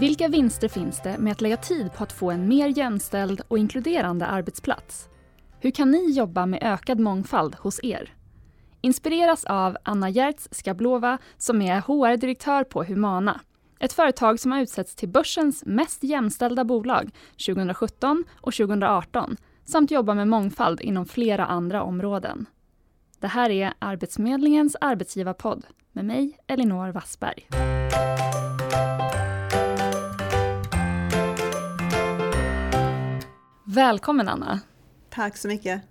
Vilka vinster finns det med att lägga tid på att få en mer jämställd och inkluderande arbetsplats? Hur kan ni jobba med ökad mångfald hos er? Inspireras av Anna Gertz Skablova som är HR-direktör på Humana. Ett företag som har utsetts till börsens mest jämställda bolag 2017 och 2018 samt jobbar med mångfald inom flera andra områden. Det här är Arbetsförmedlingens arbetsgivarpodd med mig, Elinor Wassberg. Välkommen Anna! Tack så mycket!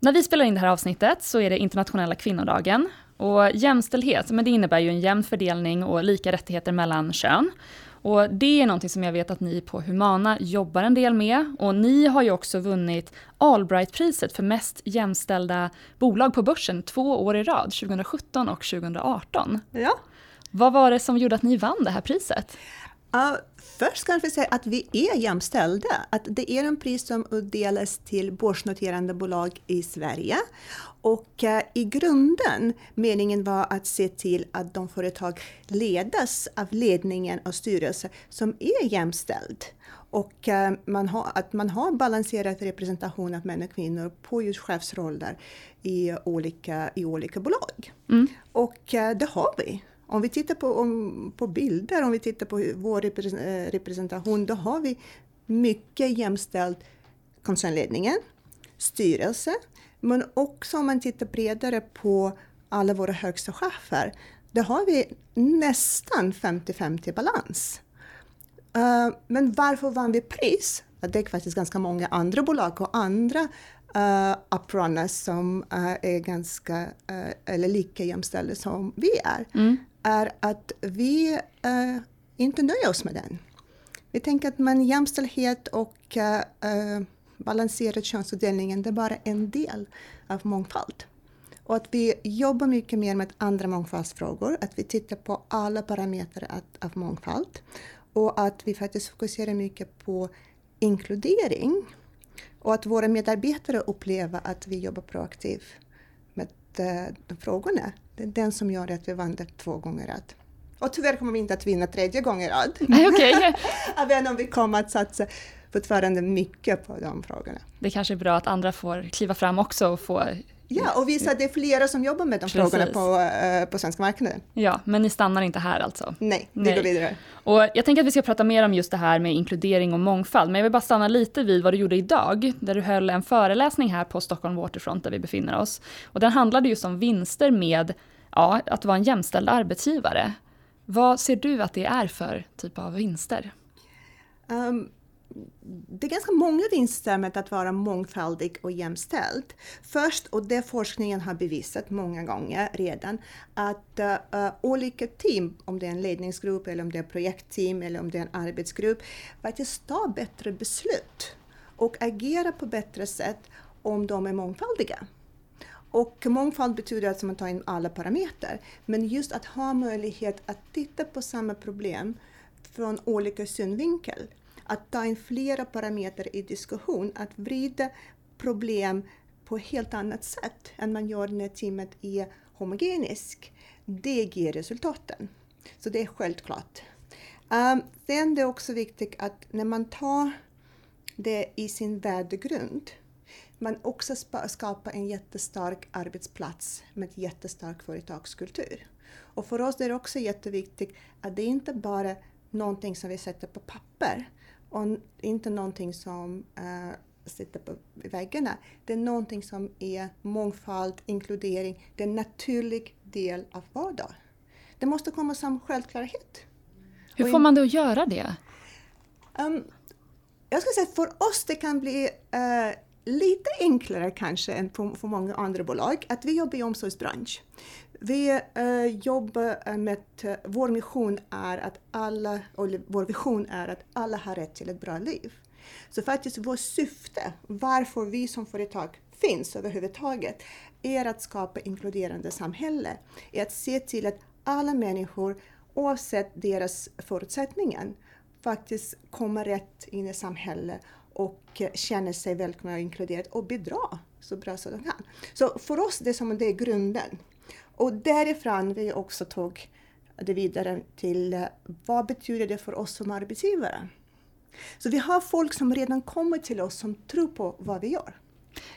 När vi spelar in det här avsnittet så är det internationella kvinnodagen. Och jämställdhet, men det innebär ju en jämn fördelning och lika rättigheter mellan kön. Och det är någonting som jag vet att ni på Humana jobbar en del med. Och ni har ju också vunnit Allbright-priset för mest jämställda bolag på börsen två år i rad, 2017 och 2018. Ja. Vad var det som gjorde att ni vann det här priset? Uh, först kan vi säga att vi är jämställda. Att det är en pris som utdelas till börsnoterande bolag i Sverige. Och uh, i grunden, meningen var att se till att de företag ledas av ledningen och styrelsen som är jämställd. Och uh, man har, att man har balanserad representation av män och kvinnor på just chefsroller i olika, i olika bolag. Mm. Och det har vi. Om vi tittar på, om, på bilder, om vi tittar på vår eh, representation, då har vi mycket jämställd koncernledningen, styrelse, men också om man tittar bredare på alla våra högsta chefer, då har vi nästan 50-50 balans. Uh, men varför vann vi pris? Det är faktiskt ganska många andra bolag och andra uh, uprunners som uh, är ganska, uh, eller lika jämställda som vi är. Mm är att vi eh, inte nöjer oss med den. Vi tänker att man jämställdhet och eh, eh balanserad könsutdelningen, det är bara en del av mångfald. Och att vi jobbar mycket mer med andra mångfaldsfrågor, att vi tittar på alla parametrar av mångfald och att vi faktiskt fokuserar mycket på inkludering och att våra medarbetare upplever att vi jobbar proaktivt frågorna. Det är den som gör att vi vann två gånger rad. Och tyvärr kommer vi inte att vinna tredje gången rad. Okay. Även om vi kommer att satsa fortfarande mycket på de frågorna. Det kanske är bra att andra får kliva fram också och få Ja, och visa att det är flera som jobbar med de Precis. frågorna på, uh, på svenska marknaden. Ja, men ni stannar inte här alltså? Nej, vi Nej. går vidare. Och jag tänker att vi ska prata mer om just det här med inkludering och mångfald, men jag vill bara stanna lite vid vad du gjorde idag, där du höll en föreläsning här på Stockholm Waterfront där vi befinner oss. Och den handlade just om vinster med ja, att vara en jämställd arbetsgivare. Vad ser du att det är för typ av vinster? Um, det är ganska många vinster med att vara mångfaldig och jämställd. Först, och det forskningen har bevisat många gånger redan, att uh, olika team, om det är en ledningsgrupp eller om det är projektteam eller om det är en arbetsgrupp, faktiskt tar bättre beslut och agerar på bättre sätt om de är mångfaldiga. Och mångfald betyder att man tar in alla parametrar. Men just att ha möjlighet att titta på samma problem från olika synvinkel. Att ta in flera parametrar i diskussion, att vrida problem på ett helt annat sätt än man gör när teamet är homogeniskt. Det ger resultaten. Så det är självklart. Um, sen är det också viktigt att när man tar det i sin värdegrund man också skapar en jättestark arbetsplats med en jättestark företagskultur. Och för oss är det också jätteviktigt att det inte bara är någonting som vi sätter på papper och inte någonting som uh, sitter på väggarna. Det är någonting som är mångfald, inkludering, det är en naturlig del av vardagen. Det måste komma som självklarhet. Hur får man det att göra det? Um, jag skulle säga för oss det kan bli uh, lite enklare kanske än på, för många andra bolag, att vi jobbar i omsorgsbransch. Vi uh, jobbar med, uh, vår mission är att alla, vår vision är att alla har rätt till ett bra liv. Så faktiskt vårt syfte, varför vi som företag finns överhuvudtaget, är att skapa inkluderande samhälle. Är att se till att alla människor, oavsett deras förutsättningar, faktiskt kommer rätt in i samhället och känner sig välkomna och inkluderade och bidra så bra som de kan. Så för oss det är som det är grunden. Och därifrån vi också tog det vidare till uh, vad betyder det för oss som arbetsgivare? Så vi har folk som redan kommer till oss som tror på vad vi gör.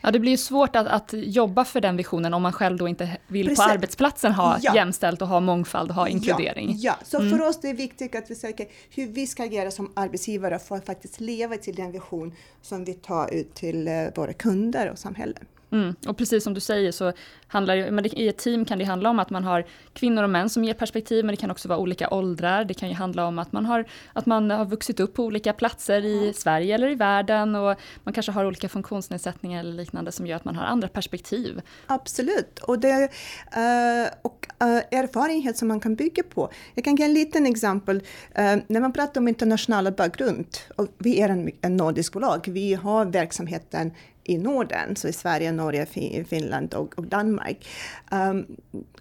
Ja, det blir ju svårt att, att jobba för den visionen om man själv då inte vill Precis. på arbetsplatsen ha ja. jämställt och ha mångfald och ha inkludering. Ja, ja. så mm. för oss det är viktigt att vi söker hur vi ska agera som arbetsgivare för att faktiskt leva till den vision som vi tar ut till eh, våra kunder och samhället. Mm. Och precis som du säger så handlar det, i ett team kan det handla om att man har kvinnor och män som ger perspektiv, men det kan också vara olika åldrar. Det kan ju handla om att man har, att man har vuxit upp på olika platser i Sverige eller i världen och man kanske har olika funktionsnedsättningar eller liknande som gör att man har andra perspektiv. Absolut, och det uh, och uh, erfarenhet som man kan bygga på. Jag kan ge en liten exempel. Uh, när man pratar om internationella bakgrund, och vi är en, en nordisk bolag, vi har verksamheten i Norden, så i Sverige, Norge, Finland och, och Danmark. Um,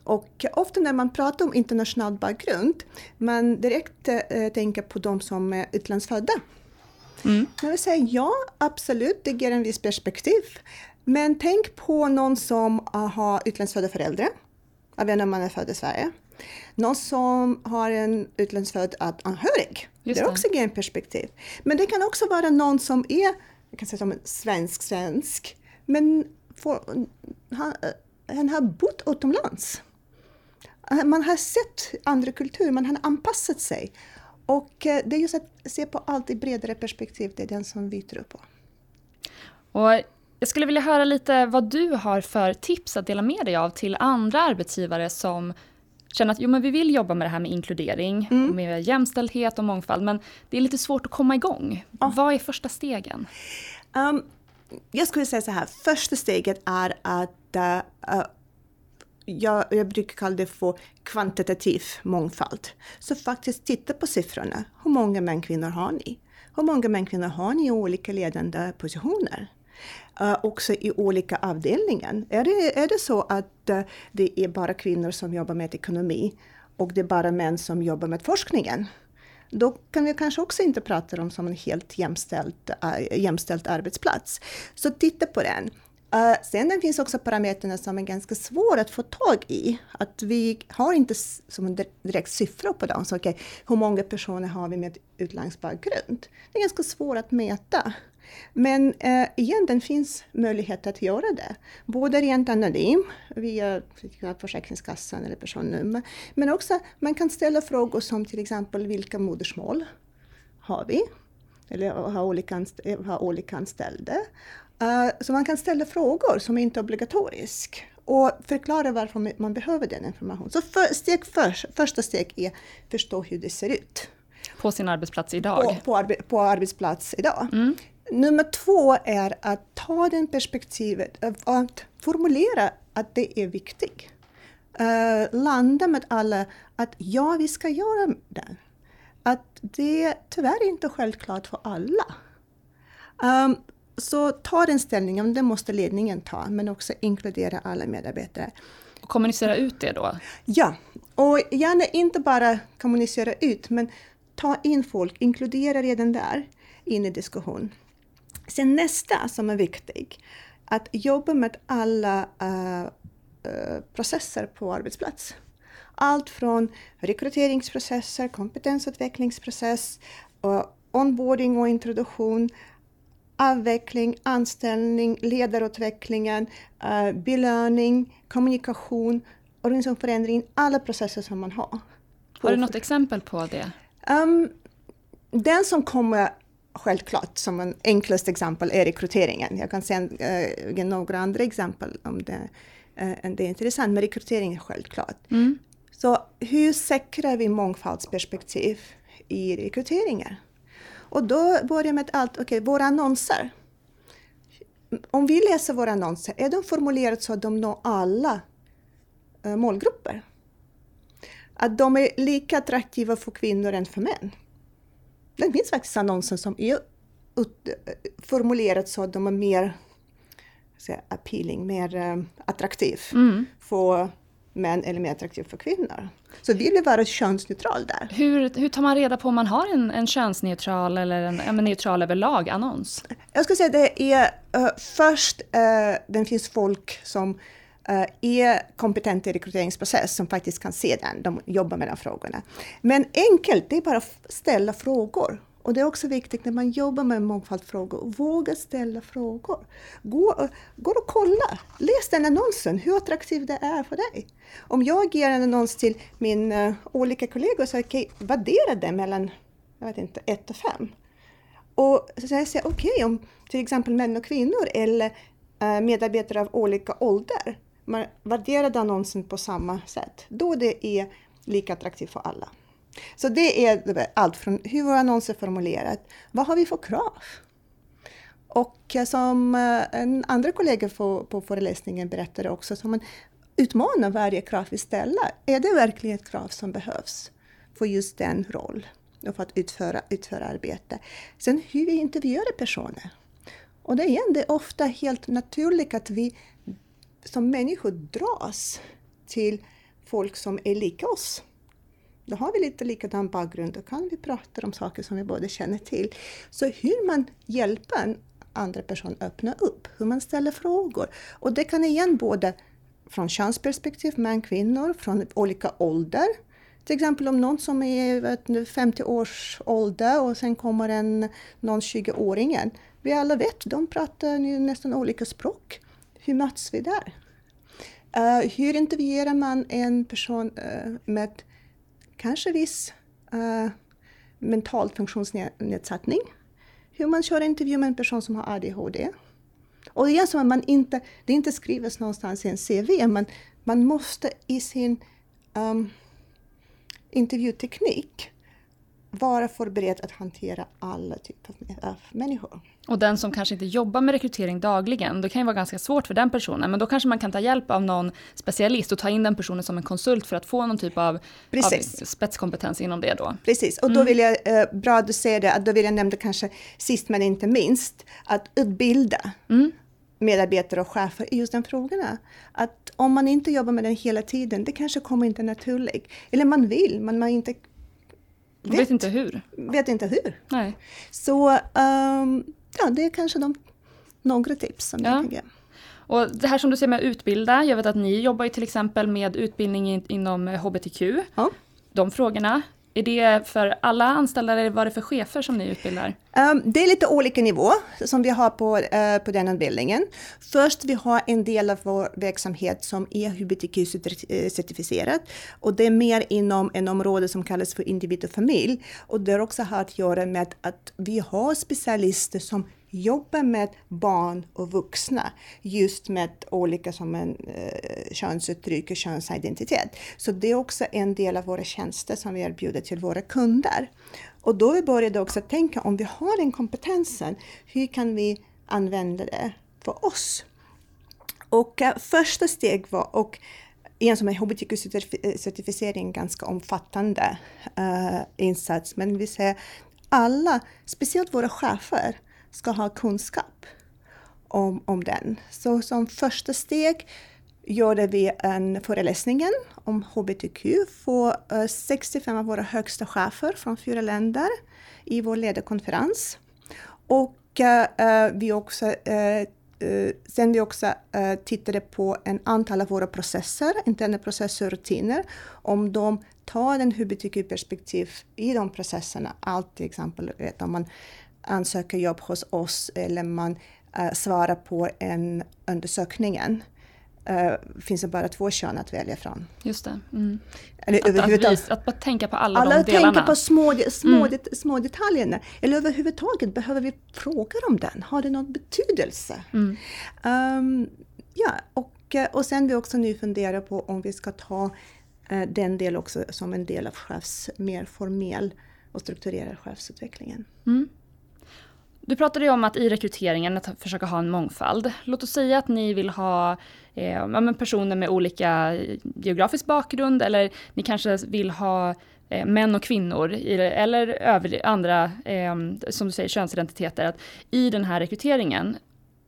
och ofta när man pratar om internationell bakgrund, man direkt uh, tänker på de som är utlandsfödda. Mm. Jag vill säga ja, absolut, det ger en viss perspektiv. Men tänk på någon som har utlandsfödda föräldrar, även om man är född i Sverige. Någon som har en utlandsfödd anhörig. Just det också ger en perspektiv. Men det kan också vara någon som är jag kan säga som en svensk-svensk, men för, han, han har bott utomlands. Man har sett andra kulturer, man har anpassat sig. Och eh, det är just att se på allt i bredare perspektiv, det är den som vi tror på. Och jag skulle vilja höra lite vad du har för tips att dela med dig av till andra arbetsgivare som känner att jo, men vi vill jobba med det här med inkludering, mm. med jämställdhet och mångfald, men det är lite svårt att komma igång. Ja. Vad är första stegen? Um, jag skulle säga så här, första steget är att uh, jag, jag, brukar kalla det för kvantitativ mångfald. Så faktiskt titta på siffrorna. Hur många män kvinnor har ni? Hur många män kvinnor har ni i olika ledande positioner? Uh, också i olika avdelningar. Är det, är det så att uh, det är bara kvinnor som jobbar med ekonomi och det är bara män som jobbar med forskningen? Då kan vi kanske också inte prata om som en helt jämställd, uh, eh, jämställd arbetsplats. Så titta på den. Uh, sen det finns också parametrarna som är ganska svåra att få tag i. Att vi har inte som en direkt siffra på dem. Så, okay, hur många personer har vi med utlandsbakgrund? Det är ganska svårt att mäta. Men eh, igen, det finns möjlighet att göra det. Både rent anonym via Försäkringskassan eller personnummer, men också man kan ställa frågor som till exempel vilka modersmål har vi? Eller har olika, har olika anställda. Uh, så man kan ställa frågor som inte är obligatoriska och förklara varför man behöver den informationen. Så för, steg för, första steg är att förstå hur det ser ut. På sin arbetsplats idag? På, på, arbe, på arbetsplats idag. Mm. Nummer två är att ta det perspektivet att formulera att det är viktigt. Uh, landa med alla att ja, vi ska göra det. Att det tyvärr inte är självklart för alla. Um, så ta den ställningen, det måste ledningen ta, men också inkludera alla medarbetare. Och kommunicera ut det då? Ja, och gärna inte bara kommunicera ut, men ta in folk, inkludera redan där in i diskussion. Sen nästa som är viktig, att jobba med alla uh, processer på arbetsplats. Allt från rekryteringsprocesser, kompetensutvecklingsprocess, uh, onboarding och introduktion, avveckling, anställning, ledarutvecklingen, uh, belöning, kommunikation, organisationsförändring, alla processer som man har. Har du något exempel på det? Um, den som kommer självklart som en enklast exempel är rekryteringen. Jag kan uh, ge några andra exempel om det, uh, det är intressant, men rekrytering är självklart. Mm. Så hur säkrar vi mångfaldsperspektiv i rekryteringar? Och då börjar med allt, okej, okay, våra annonser. Om vi läser våra annonser, är de formulerade så att de når alla uh, målgrupper? Att de är lika attraktiva för kvinnor än för män? Det finns faktiskt annonser som är formulerade så att de är mer säga, appealing, mer uh, attraktiv mm. för män eller mer attraktiv för kvinnor. Så vi vill vara könsneutral där. Hur, hur tar man reda på om man har en, en könsneutral eller en, en neutral överlag annons? Jag skulle säga det är uh, först, uh, det finns folk som Eh, är kompetenta i rekryteringsprocess som faktiskt kan se den, de jobbar med de frågorna. Men enkelt, det är bara att ställa frågor. Och det är också viktigt när man jobbar med mångfaldsfrågor, våga ställa frågor. Gå, gå och kolla, läs den annonsen, hur attraktiv det är för dig. Om jag ger en annons till mina uh, eh, olika kollegor, så okay, värdera den mellan jag vet inte, 1 och 5. Och så jag säger okej, okay, om till exempel män och kvinnor eller uh, medarbetare av olika ålder, man värderade annonsen på samma sätt, då det är lika attraktivt för alla. Så det är allt från hur annonsen är formulerad, vad har vi för krav? Och eh, som eh, en andra kollega på, föreläsningen berättade också, så man utmanar varje krav vi ställer. Är det verkligen ett krav som behövs för just den roll och för att utföra, utföra arbete? Sen hur vi intervjuar personer. Och det, igen, det är ofta helt naturligt att vi som människor dras till folk som är lika oss. Då har vi lite likadan bakgrund, då kan vi prata om saker som vi båda känner till. Så hur man hjälper en andra person öppna upp, hur man ställer frågor. Och det kan igen både från könsperspektiv, män, kvinnor, från olika ålder. Till exempel om någon som är 50 års ålder och sen kommer en någon 20-åringen. Vi alla vet, de pratar ju nästan olika språk. Hur möts vi där? Uh, hur intervjuar man en person uh, med kanske viss uh, mental funktionsnedsättning? Hur man kör intervju med en person som har ADHD? Och det är som att man inte, det inte skrivs någonstans i en CV, men man måste i sin um, intervjuteknik vara förberedd att hantera alla typer av människor. Och den som kanske inte jobbar med rekrytering dagligen, det kan ju vara ganska svårt för den personen, men då kanske man kan ta hjälp av någon specialist och ta in den personen som en konsult för att få någon typ av, av spetskompetens inom det då. Precis, och då mm. vill jag, eh, bra att du säger det, att då vill jag nämna kanske sist men inte minst, att utbilda. Mm medarbetare och chefer i just de frågorna. Att om man inte jobbar med den hela tiden, det kanske kommer inte naturligt. Eller man vill, men man inte vet, vet inte hur. Vet inte hur. Nej. Så um, ja, det är kanske de, några tips som ja. jag kan ge. Och det här som du säger med utbilda, jag vet att ni jobbar ju till exempel med utbildning inom hbtq. Ja. De frågorna, är det för alla anställda eller vad är det för chefer som ni utbildar? Um, det är lite olika nivå som vi har på, uh, på den utbildningen. Först vi har en del av vår verksamhet som är hbtq-certifierad och det är mer inom en område som kallas för individ och familj. Och det har också att göra med att vi har specialister som jobbar med barn och vuxna just med olika som en eh, könsuttryck och könsidentitet. Så det är också en del av våra tjänster som vi erbjuder till våra kunder. Och då vi började också tänka om vi har den kompetensen, hur kan vi använda det för oss? Och eh, första steg var, och igen som är hbtq-certifiering ganska omfattande eh, insats, men vi ser alla, speciellt våra chefer, ska ha kunskap om, om den. Så som första steg gjorde vi en föreläsning om hbtq för eh, 65 av våra högsta chefer från fyra länder i vår ledarkonferens. Och eh, eh vi också eh, eh, sen vi också eh, tittade på en antal av våra processer, interna processer och rutiner, om de tar en hbtq-perspektiv i de processerna. Allt till exempel om man ansöker jobb hos oss eller man uh, svarar på en undersökningen uh, finns det bara två kön att välja från. Just det. Mm. Eller att, att, att, bara tänka på alla, alla de delarna. Alla tänker på små, små, mm. små detaljerna. Eller överhuvudtaget, behöver vi fråga om den? Har det någon betydelse? Mm. Um, ja, och, eh, och sen vi också nu funderar på om vi ska ta uh, den del också som en del av chefs, mer formell och strukturerad chefsutvecklingen. Mm. Du pratade ju om att i rekryteringen att försöka ha en mångfald. Låt oss säga att ni vill ha eh, personer med olika eh, geografisk bakgrund eller ni kanske vill ha eh, män och kvinnor eller över, andra, eh, som du säger, könsidentiteter. Att I den här rekryteringen,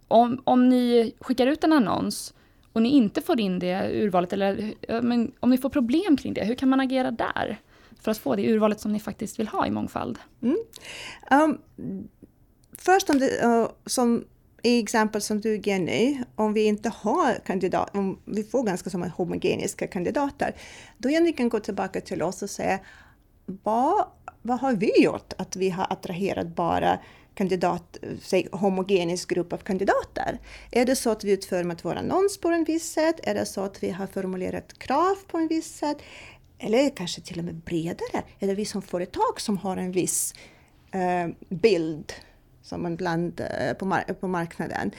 om, om ni skickar ut en annons och ni inte får in det urvalet, eller eh, men, om ni får problem kring det, hur kan man agera där? För att få det urvalet som ni faktiskt vill ha i mångfald? Mm. Um, först om det, uh, som i exempel som du ger nu, om vi inte har kandidat, om vi får ganska som homogeniska kandidater, då kan gå tillbaka till oss och säga vad, vad har vi gjort att vi har attraherat bara kandidat, säg, homogenisk grupp av kandidater. Är det så att vi utformat vår annons på en viss sätt? Är det så att vi har formulerat krav på en viss sätt? Eller kanske till och med bredare? Är det vi som företag som har en viss eh, bild som man bland eh, på, mar på marknaden.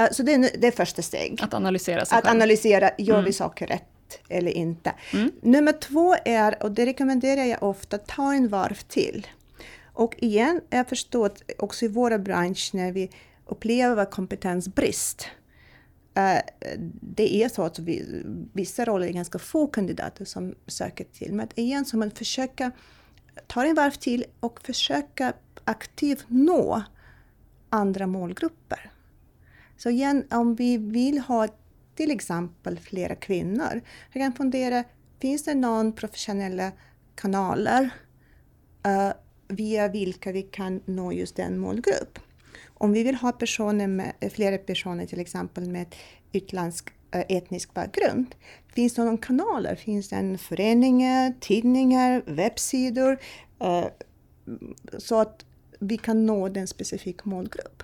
Uh, så det är, det är första steg. Att analysera sig Att själv. analysera, gör mm. vi saker rätt eller inte? Mm. Nummer två är, och det rekommenderar jag ofta, ta en varv till. Och igen, jag förstår att också i våra bransch när vi upplever kompetensbrist, uh, det är så att vi, vissa roller är ganska få kandidater som söker till. Men igen, så man försöker ta en varv till och försöka aktivt nå andra målgrupper. Så igen, om vi vill ha till exempel flera kvinnor, jag kan fundera, finns det någon professionella kanaler uh, via vilka vi kan nå just den målgrupp? Om vi vill ha personer med, flera personer till exempel med utländsk uh, etnisk bakgrund, finns det någon kanaler? Finns det föreningar, tidningar, webbsidor? Uh, så att vi kan nå den specifika målgrupp.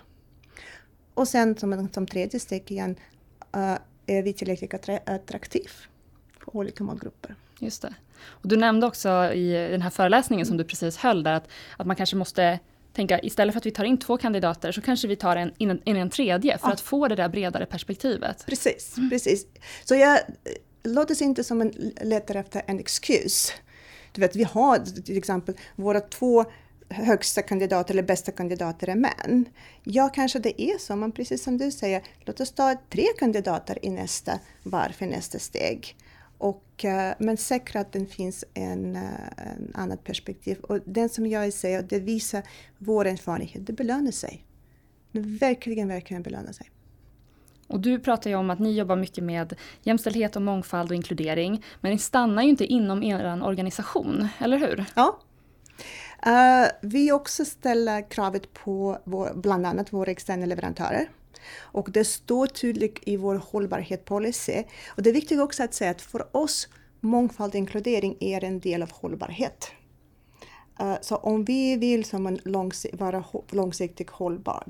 Och sen som, som tredje steg igen, uh, är vi tillräckligt attraktiv för olika målgrupper. Just det. Och du nämnde också i den här föreläsningen som du precis höll där att, att man kanske måste tänka istället för att vi tar in två kandidater så kanske vi tar en, in, in en tredje för ja. att få det där bredare perspektivet. Precis, mm. precis. Så jag låter sig inte som en letar efter en excuse. Du vet, vi har till exempel våra två högsta kandidater eller bästa kandidater är män. Ja, kanske det är så, men precis som du säger, låt oss ta tre kandidater i nästa varv, i nästa steg. Och, eh, men säkra att det finns en, eh, en annat perspektiv. Och den som jag säger, det visar vår erfarenhet, det belönar sig. Det verkligen, verkligen belönar sig. Och du pratar ju om att ni jobbar mycket med jämställdhet och mångfald och inkludering. Men ni stannar ju inte inom er organisation, eller hur? Ja, Uh, vi också ställer kravet på vår, bland annat våra externa leverantörer. Och det står tydligt i vår hållbarhetspolicy. Och det är viktigt också att säga att för oss mångfald och inkludering är en del av hållbarhet. Uh, så om vi vill som en långsikt, vara långsiktigt hållbar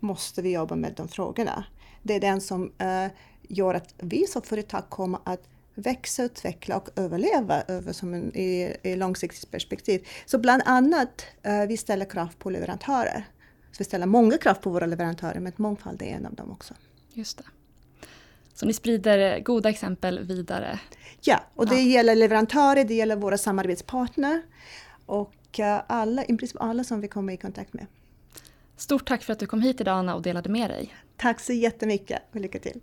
måste vi jobba med de frågorna. Det är den som uh, gör att vi som företag kommer att växa, utveckla och överleva över som en, i, i långsiktigt perspektiv. Så bland annat, eh, vi ställer krav på leverantörer. Så vi ställer många krav på våra leverantörer, men mångfald är en av dem också. Just det. Så ni sprider goda exempel vidare? Ja, och det ja. gäller leverantörer, det gäller våra samarbetspartner och eh, alla, i princip alla som vi kommer i kontakt med. Stort tack för att du kom hit idag Anna och delade med dig. Tack så jättemycket och lycka till.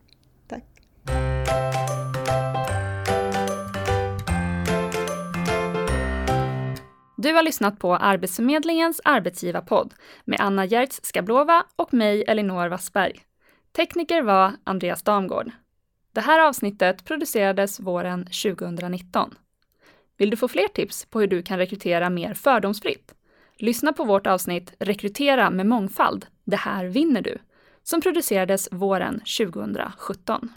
Du har lyssnat på Arbetsförmedlingens arbetsgivarpodd med Anna Giertz Skablova och mig, Elinor Wassberg. Tekniker var Andreas Damgård. Det här avsnittet producerades våren 2019. Vill du få fler tips på hur du kan rekrytera mer fördomsfritt? Lyssna på vårt avsnitt Rekrytera med mångfald. Det här vinner du, som producerades våren 2017.